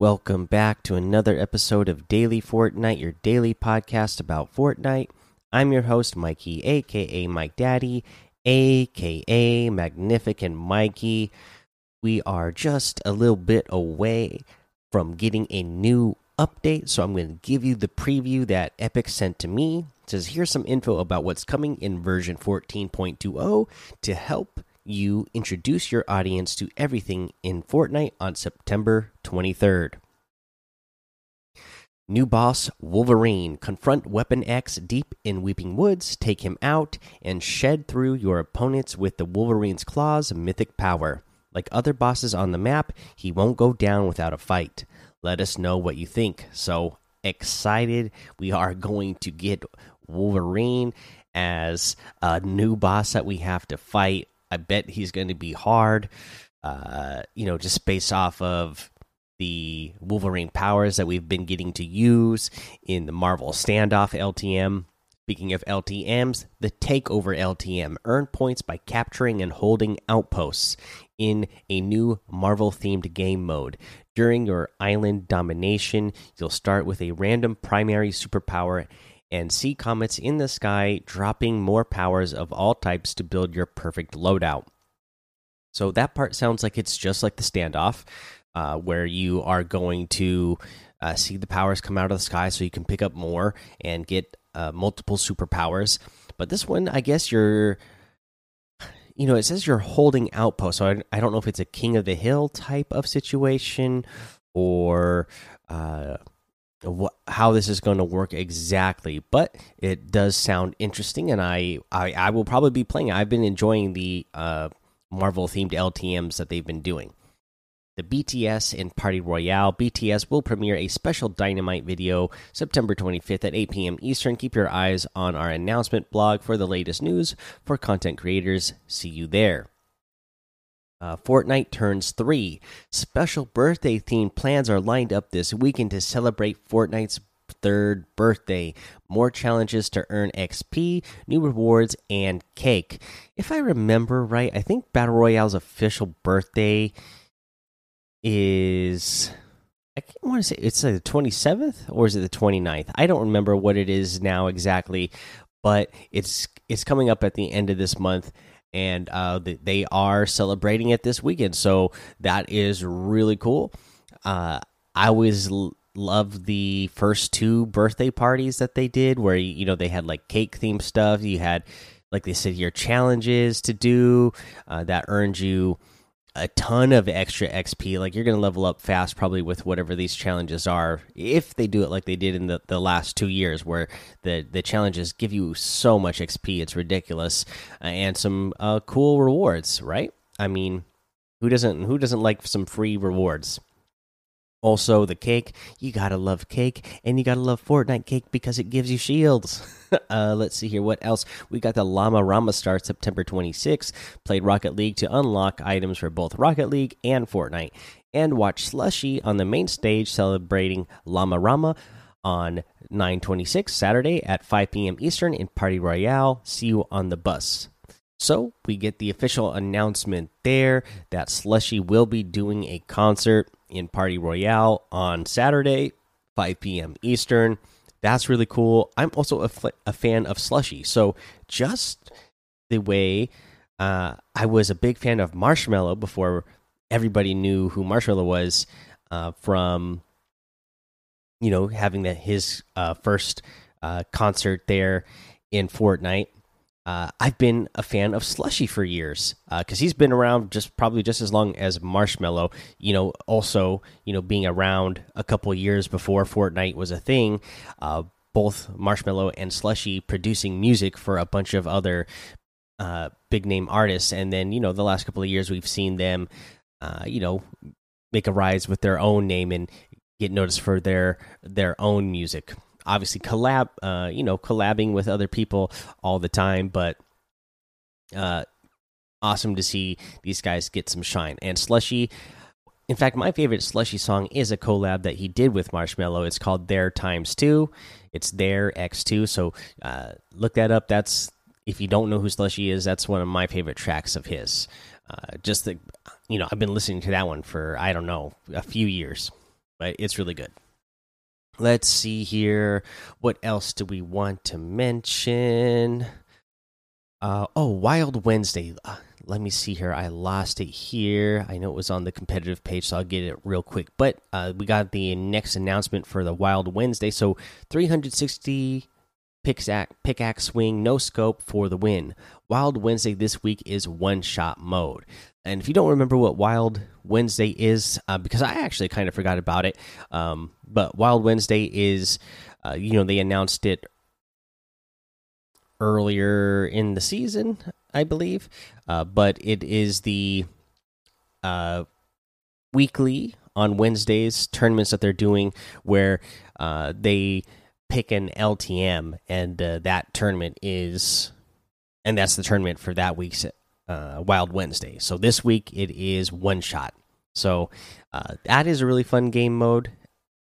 Welcome back to another episode of Daily Fortnite, your daily podcast about Fortnite. I'm your host, Mikey, aka Mike Daddy, aka Magnificent Mikey. We are just a little bit away from getting a new update, so I'm going to give you the preview that Epic sent to me. It says here's some info about what's coming in version 14.20 to help you introduce your audience to everything in Fortnite on September 23rd. New boss Wolverine. Confront Weapon X deep in Weeping Woods, take him out, and shed through your opponents with the Wolverine's Claws mythic power. Like other bosses on the map, he won't go down without a fight. Let us know what you think. So excited we are going to get Wolverine as a new boss that we have to fight. I bet he's going to be hard. Uh, you know, just based off of the Wolverine powers that we've been getting to use in the Marvel Standoff LTM. Speaking of LTMs, the Takeover LTM earn points by capturing and holding outposts in a new Marvel themed game mode. During your island domination, you'll start with a random primary superpower and see comets in the sky, dropping more powers of all types to build your perfect loadout. So that part sounds like it's just like the standoff, uh, where you are going to uh, see the powers come out of the sky so you can pick up more and get uh, multiple superpowers. But this one, I guess you're, you know, it says you're holding outposts. So I, I don't know if it's a king of the hill type of situation or uh, what, how this is going to work exactly, but it does sound interesting, and I, I, I will probably be playing. I've been enjoying the uh, Marvel themed LTM's that they've been doing. The BTS in Party Royale. BTS will premiere a special Dynamite video September 25th at 8 p.m. Eastern. Keep your eyes on our announcement blog for the latest news for content creators. See you there. Uh, Fortnite turns three. Special birthday themed plans are lined up this weekend to celebrate Fortnite's third birthday. More challenges to earn XP, new rewards, and cake. If I remember right, I think Battle Royale's official birthday is. I want to say it's like the 27th or is it the 29th? I don't remember what it is now exactly, but it's it's coming up at the end of this month and uh, they are celebrating it this weekend. So that is really cool. Uh, I always love the first two birthday parties that they did, where you know they had like cake themed stuff. You had, like they said your challenges to do uh, that earned you a ton of extra XP. Like you're to level up fast, probably with whatever these challenges are, if they do it like they did in the, the last two years, where the the challenges give you so much XP, it's ridiculous, uh, and some uh, cool rewards, right? I mean, who doesn't who doesn't like some free rewards? Also, the cake. You gotta love cake, and you gotta love Fortnite cake because it gives you shields. uh, let's see here. What else? We got the Llama Rama start September 26. Played Rocket League to unlock items for both Rocket League and Fortnite. And watch Slushii on the main stage celebrating Llama Rama on 926 Saturday at 5 p.m. Eastern in Party Royale. See you on the bus. So we get the official announcement there that Slushii will be doing a concert in Party Royale on Saturday, 5 p.m. Eastern. That's really cool. I'm also a, a fan of Slushii. So just the way uh, I was a big fan of Marshmello before everybody knew who Marshmello was uh, from, you know, having that his uh, first uh, concert there in Fortnite uh, I've been a fan of Slushii for years because uh, he's been around just probably just as long as Marshmello. You know, also you know being around a couple years before Fortnite was a thing. Uh, both Marshmello and Slushii producing music for a bunch of other uh, big name artists, and then you know the last couple of years we've seen them, uh, you know, make a rise with their own name and get noticed for their their own music obviously collab, uh, you know, collabing with other people all the time, but uh, awesome to see these guys get some shine. And Slushii, in fact, my favorite Slushii song is a collab that he did with Marshmello. It's called There Times Two. It's There X Two. So uh, look that up. That's if you don't know who Slushii is, that's one of my favorite tracks of his. Uh, just the, you know, I've been listening to that one for I don't know a few years. but it's really good. Let's see here. What else do we want to mention? Uh, oh, Wild Wednesday. Uh, let me see here. I lost it here. I know it was on the competitive page, so I'll get it real quick. But uh, we got the next announcement for the Wild Wednesday. So 360 pickaxe, pickaxe swing, no scope for the win. Wild Wednesday this week is one shot mode. And if you don't remember what Wild Wednesday is, uh, because I actually kind of forgot about it, um, but Wild Wednesday is, uh, you know, they announced it earlier in the season, I believe. Uh, but it is the uh, weekly on Wednesdays tournaments that they're doing where uh, they pick an LTM, and uh, that tournament is, and that's the tournament for that week's uh, Wild Wednesday. So this week it is one shot. So uh, that is a really fun game mode.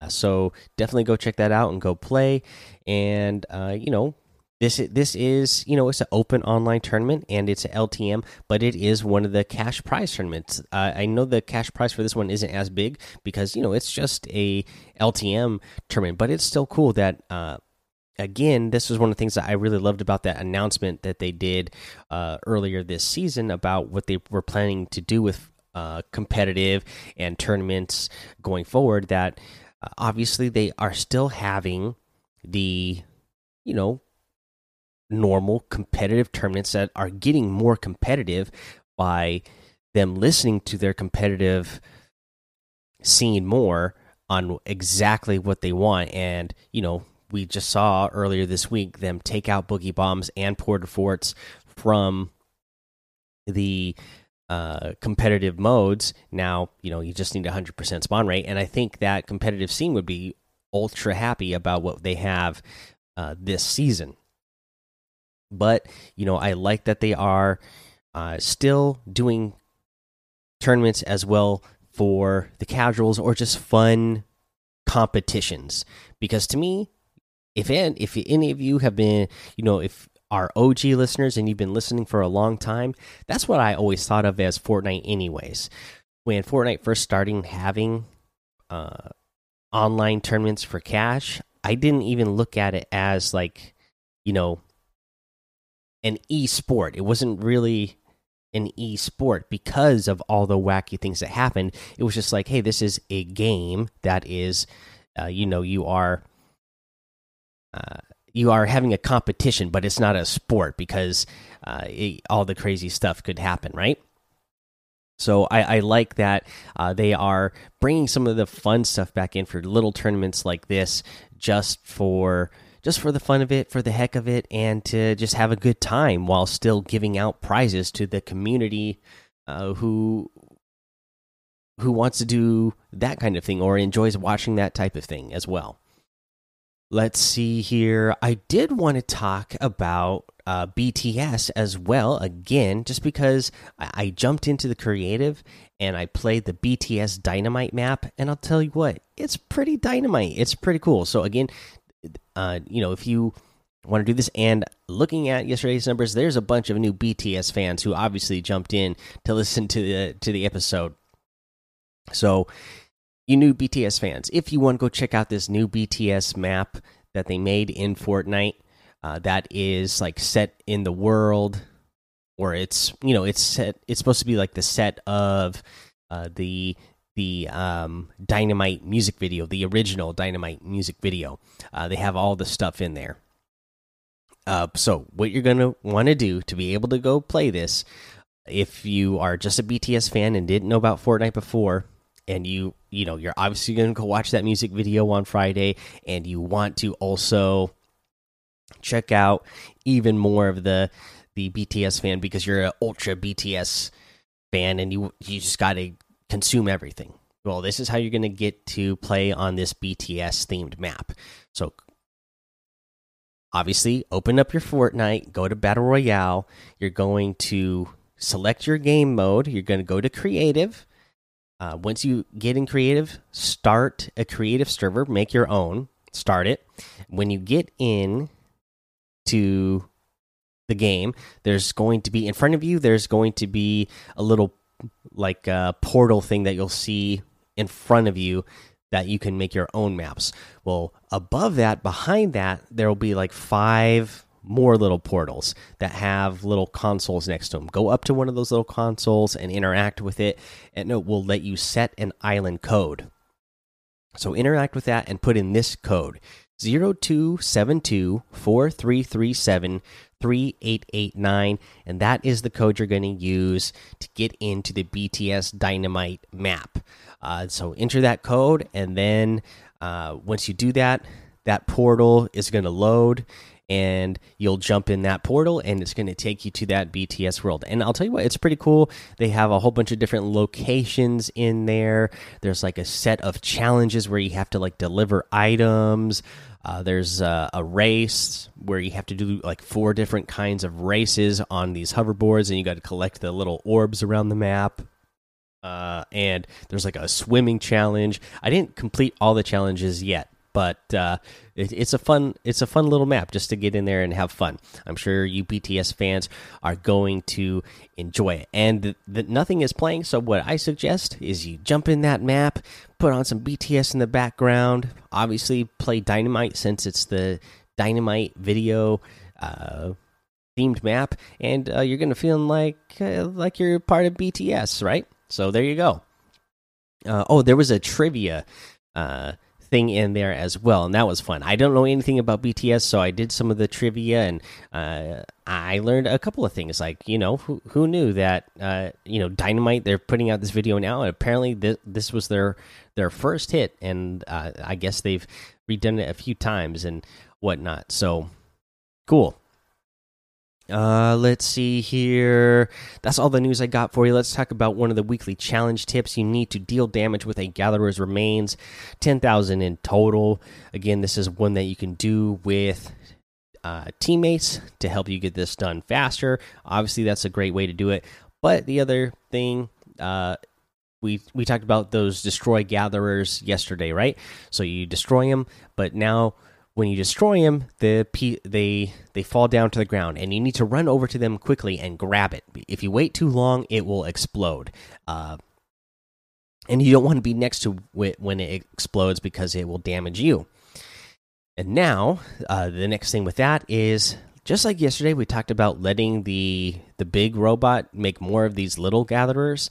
so definitely go check that out and go play. And you know, this this is you know it's an open online tournament and it's an LTM, but it is one of the cash prize tournaments. Uh, I know the cash prize for this one isn't as big because you know it's just a LTM tournament, but it's still cool that. Uh, again, this was one of the things that I really loved about that announcement that they did uh, earlier this season about what they were planning to do with uh, competitive and tournaments going forward. That uh, obviously they are still having the you know normal competitive tournaments that are getting more competitive by them listening to their competitive scene more on exactly what they want. And you know we just saw earlier this week them take out boogie bombs and Port-a-Forts from the uh, competitive modes. Now you know you just need 100% spawn rate. And i think that competitive scene would be ultra happy about what they have uh, this season but you know, I like that they are uh, still doing tournaments as well for the casuals or just fun competitions. Because to me, if and if any of you have been, you know, if are OG listeners and you've been listening for a long time, that's what I always thought of as Fortnite, anyways. When Fortnite first starting having uh, online tournaments for cash, I didn't even look at it as like, you know, an e-sport. It wasn't really an e-sport because of all the wacky things that happened. It was just like, hey, this is a game that is, uh, you know, you are. Uh, you are having a competition, but it's not a sport because uh, it, all the crazy stuff could happen, right? So I, I like that uh, they are bringing some of the fun stuff back in for little tournaments like this, just for just for the fun of it, for the heck of it, and to just have a good time while still giving out prizes to the community uh, who who wants to do that kind of thing or enjoys watching that type of thing as well. Let's see here. I did want to talk about uh, BTS as well again, just because I, I jumped into the creative and I played the BTS Dynamite map, and I'll tell you what, it's pretty dynamite. It's pretty cool. So again, uh, you know, if you want to do this, and looking at yesterday's numbers, there's a bunch of new BTS fans who obviously jumped in to listen to the to the episode. So, you new BTS fans, if you want to go check out this new BTS map that they made in Fortnite, uh, that is like set in the world, or it's you know it's set. It's supposed to be like the set of uh, the the um, Dynamite music video, the original Dynamite music video. Uh, they have all the stuff in there. Uh, so, what you're going to want to do to be able to go play this, if you are just a BTS fan and didn't know about Fortnite before, and you you know you're obviously going to go watch that music video on Friday, and you want to also check out even more of the the BTS fan because you're an ultra BTS fan, and you you just got to consume everything. Well, this is how you're going to get to play on this BTS themed map. So, obviously, open up your Fortnite, go to Battle Royale. You're going to select your game mode. You're going to go to creative. Uh, once you get in creative, start a creative server, make your own, start it. When you get in to the game, there's going to be in front of you, there's going to be a little like a portal thing that you'll see in front of you that you can make your own maps. Well, above that, behind that, there will be like five more little portals that have little consoles next to them. Go up to one of those little consoles and interact with it, and it will let you set an island code. So interact with that and put in this code 0272 4337 3889 and that is the code you're going to use to get into the BTS Dynamite map. Uh, so enter that code and then uh, once you do that, that portal is going to load and you'll jump in that portal and it's going to take you to that BTS world. And I'll tell you what, it's pretty cool. They have a whole bunch of different locations in there. There's like a set of challenges where you have to like deliver items. Uh, there's uh, a race where you have to do like four different kinds of races on these hoverboards, and you got to collect the little orbs around the map. Uh, and there's like a swimming challenge. I didn't complete all the challenges yet, but uh, it, it's a fun it's a fun little map just to get in there and have fun. I'm sure you BTS fans are going to enjoy it, and the, the, nothing is playing. So what I suggest is you jump in that map, put on some BTS in the background. Obviously, play Dynamite since it's the Dynamite video. Uh, themed map and uh, you're gonna feel like uh, like you're part of bts right so there you go uh, oh there was a trivia uh, thing in there as well, and that was fun. I don't know anything about BTS, so I did some of the trivia, and uh, I learned a couple of things. Like you know, who who knew that uh, you know Dynamite? They're putting out this video now, and apparently this this was their their first hit, and uh, I guess they've redone it a few times and whatnot. So cool. Uh, let's see here. That's all the news I got for you. Let's talk about one of the weekly challenge tips. You need to deal damage with a gatherer's remains, 10,000 in total. Again, this is one that you can do with uh, teammates to help you get this done faster. Obviously, that's a great way to do it. But the other thing, uh, we we talked about those destroy gatherers yesterday, right? So you destroy them, but now when you destroy them, the they they fall down to the ground, and you need to run over to them quickly and grab it. If you wait too long, it will explode. Uh, and you don't want to be next to it when it explodes because it will damage you. And now, uh, the next thing with that is just like yesterday, we talked about letting the the big robot make more of these little gatherers.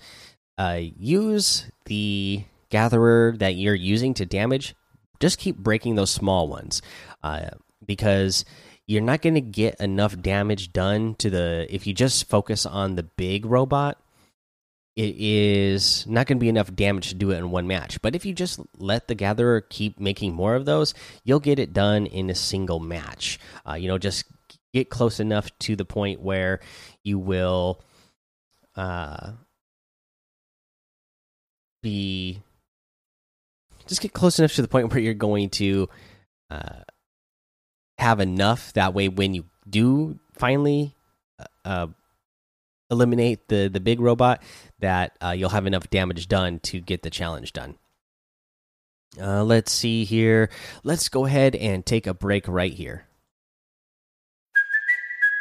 Uh, use the gatherer that you're using to damage just keep breaking those small ones uh, because you're not going to get enough damage done to the if you just focus on the big robot it is not going to be enough damage to do it in one match. But if you just let the gatherer keep making more of those you'll get it done in a single match. Uh, you know just get close enough to the point where you will uh, be just get close enough to the point where you're going to uh, have enough. That way, when you do finally uh, uh, eliminate the the big robot, that uh, you'll have enough damage done to get the challenge done. Uh, let's see here. Let's go ahead and take a break right here.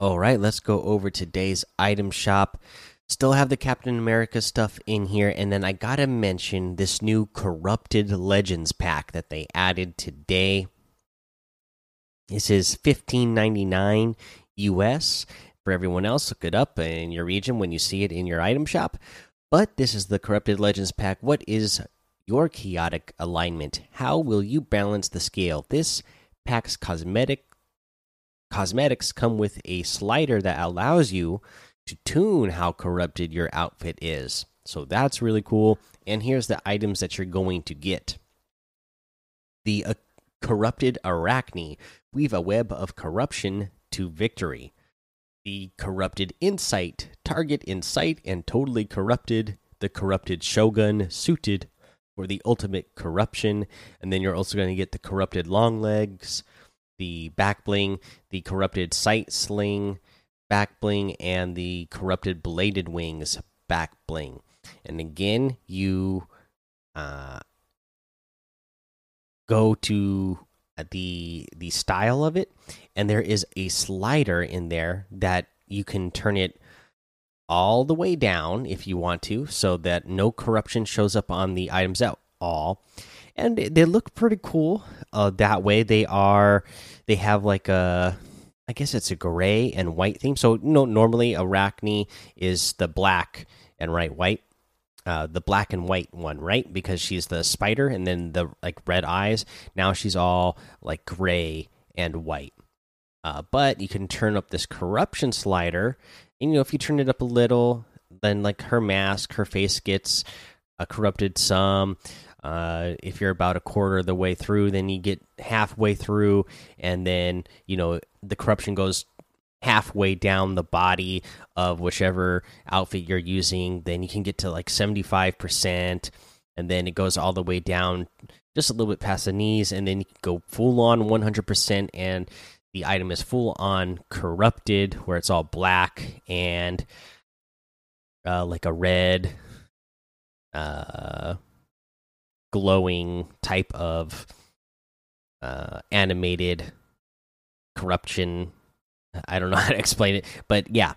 All right, let's go over today's item shop. Still have the Captain America stuff in here, and then I gotta mention this new Corrupted Legends pack that they added today. This is fifteen ninety nine US. For everyone else, look it up in your region when you see it in your item shop. But this is the Corrupted Legends pack. What is your chaotic alignment? How will you balance the scale? This pack's cosmetic cosmetics come with a slider that allows you to tune how corrupted your outfit is. So that's really cool. And here's the items that you're going to get the uh, corrupted arachne weave a web of corruption to victory. The corrupted insight target insight and totally corrupted. The corrupted shogun suited for the ultimate corruption, and then you're also going to get the corrupted long legs, the back bling, the corrupted sight sling back bling, and the corrupted bladed wings back bling. And again, you uh, go to uh, the the style of it, and there is a slider in there that you can turn it all the way down if you want to, so that no corruption shows up on the items at all. And they look pretty cool uh, that way. They are they have like a I guess it's a gray and white theme. So you know, normally Arachne is the black and right white. Uh, the black and white one, right? Because she's the spider, and then the like red eyes. Now she's all like gray and white. Uh, but you can turn up this corruption slider, and you know if you turn it up a little, then like her mask, her face gets uh, corrupted some. Uh, if you're about a quarter of the way through, then you get halfway through, and then you know the corruption goes halfway down the body of whichever outfit you're using. Then you can get to like 75%, and then it goes all the way down just a little bit past the knees, and then you can go full on 100%, and the item is full on corrupted, where it's all black and uh, like a red. Uh, glowing type of uh, animated corruption. I don't know how to explain it, but yeah,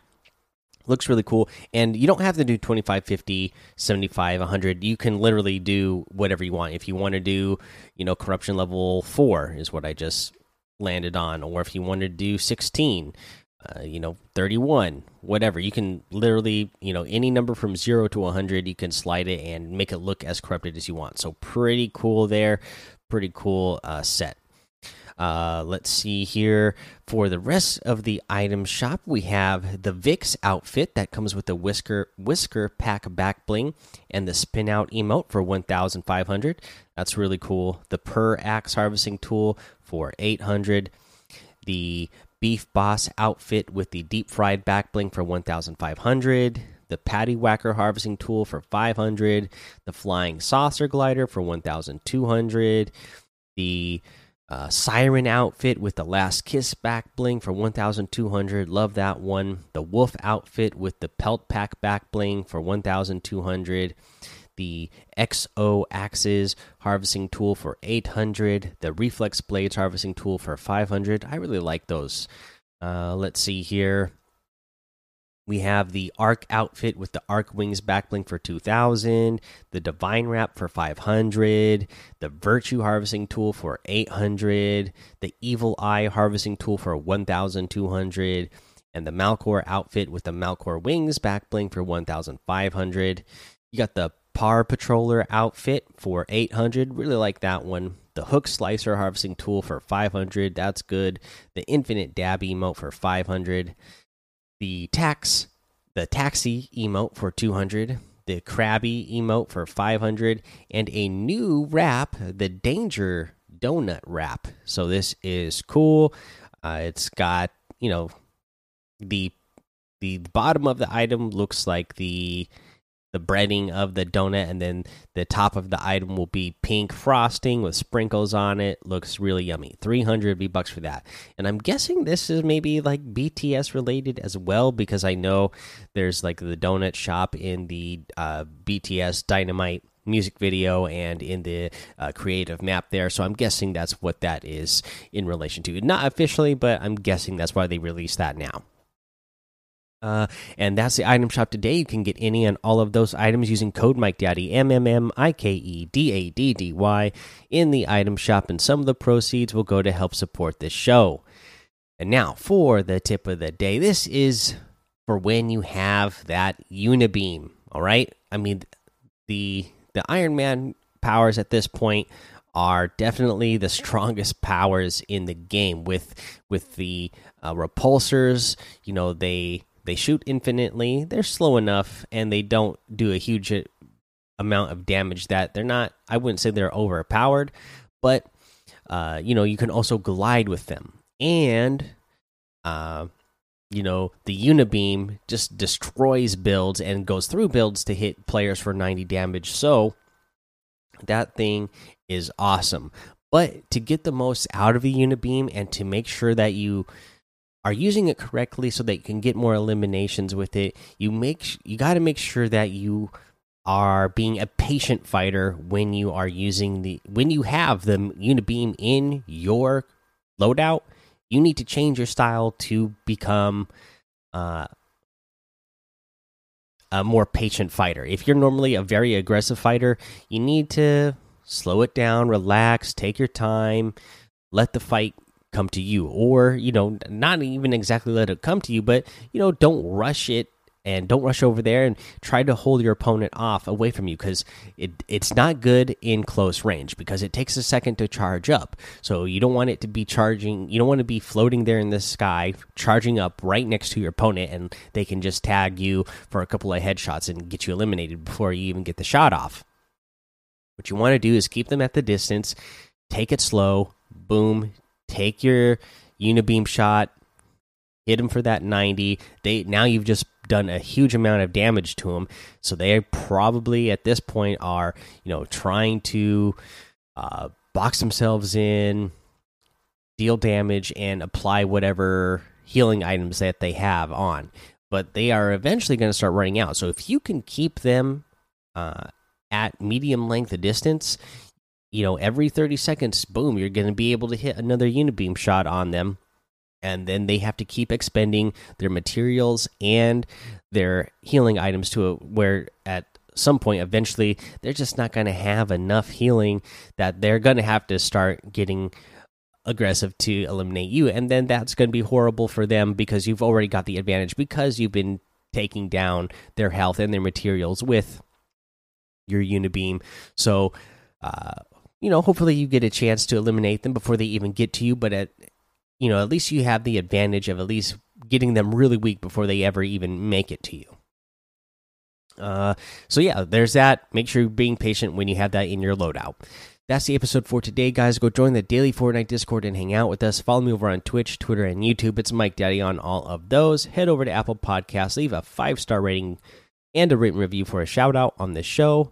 looks really cool. And you don't have to do 25, 50, 75, 100. You can literally do whatever you want. If you want to do, you know, corruption level 4 is what I just landed on, or if you want to do 16, uh, you know 31 whatever. You can literally you know any number from 0 to 100 you can slide it and make it look as corrupted as you want. So pretty cool there. Pretty cool uh, set. Uh, let's see here. For the rest of the item shop we have the vix outfit that comes with the whisker whisker pack back bling and the spin out emote for 1500 that's really cool. The per axe harvesting tool for 800 the Beef Boss outfit with the deep fried back bling for 1500, the Patty Whacker harvesting tool for 500, the Flying Saucer glider for 1200, the uh, Siren outfit with the Last Kiss back bling for 1200. Love that one. The Wolf outfit with the Pelt Pack back bling for 1200 the XO axes harvesting tool for 800, the reflex blades harvesting tool for 500. I really like those. Uh, let's see here. We have the Arc outfit with the Arc Wings backbling for 2000, the Divine Wrap for 500, the Virtue Harvesting Tool for 800, the Evil Eye Harvesting Tool for 1200, and the Malcore outfit with the Malcore Wings backbling for 1500. You got the Par Patroller outfit for 800. Really like that one. The Hook Slicer harvesting tool for 500. That's good. The Infinite Dab emote for 500. The Tax, the Taxi emote for 200. The Krabby emote for 500. And a new wrap, the Danger Donut wrap. So this is cool. Uh, it's got, you know, the the bottom of the item looks like the the breading of the donut and then the top of the item will be pink frosting with sprinkles on it. Looks really yummy. 300 v bucks for that. And i'm guessing this is maybe like bts related as well because i know there's like the donut shop in the uh, bts dynamite music video and in the uh, creative map there. So i'm guessing that's what that is in relation to. Not officially but i'm guessing that's why they released that now uh, and that's the item shop today. You can get any and all of those items using code Mike Daddy M M M I K E D A D D Y in the item shop, and some of the proceeds will go to help support this show. And now for the tip of the day. This is for when you have that unibeam. All right, I mean the the Iron Man powers at this point are definitely the strongest powers in the game with with the uh, repulsors you know they they shoot infinitely. They're slow enough, and they don't do a huge amount of damage. That they're not. I wouldn't say they're overpowered, but uh, you know you can also glide with them, and uh, you know the unibeam just destroys builds and goes through builds to hit players for 90 damage. So That thing is awesome. But to get the most out of a unibeam and to make sure that you are using it correctly so that you can get more eliminations with it, you make you got to make sure that you are being a patient fighter when you are using the when you have the unibeam in your loadout. You need to change your style to become uh, a more patient fighter. If you're normally a very aggressive fighter, you need to slow it down, relax, take your time, let the fight come to you or you know not even exactly let it come to you but you know don't rush it and don't rush over there and try to hold your opponent off away from you because it it's not good in close range because it takes a second to charge up. So you don't want it to be charging. You don't want to be floating there in the sky, charging up right next to your opponent, and they can just tag you for a couple of headshots and get you eliminated before you even get the shot off. What you want to do is keep them at the distance, take it slow, boom, take your unibeam shot, hit them for that 90. They now you've just done a huge amount of damage to them. So they probably at this point are, you know, trying to uh, box themselves in, deal damage, and apply whatever healing items that they have on. But they are eventually going to start running out. So if you can keep them uh, at medium length of distance, you know, every 30 seconds, boom, you're going to be able to hit another unibeam shot on them. And then they have to keep expending their materials and their healing items to a, where at some point, eventually, they're just not going to have enough healing that they're going to have to start getting aggressive to eliminate you. And then that's going to be horrible for them because you've already got the advantage because you've been taking down their health and their materials with your unibeam. So, uh, you know, hopefully you get a chance to eliminate them before they even get to you. But at you know, at least you have the advantage of at least getting them really weak before they ever even make it to you. Uh, so yeah, there's that. Make sure you're being patient when you have that in your loadout. That's the episode for today, guys. Go join the daily Fortnite Discord and hang out with us. Follow me over on Twitch, Twitter, and YouTube. It's Mike Daddy on all of those. Head over to Apple Podcasts, leave a five star rating and a written review for a shout out on the show.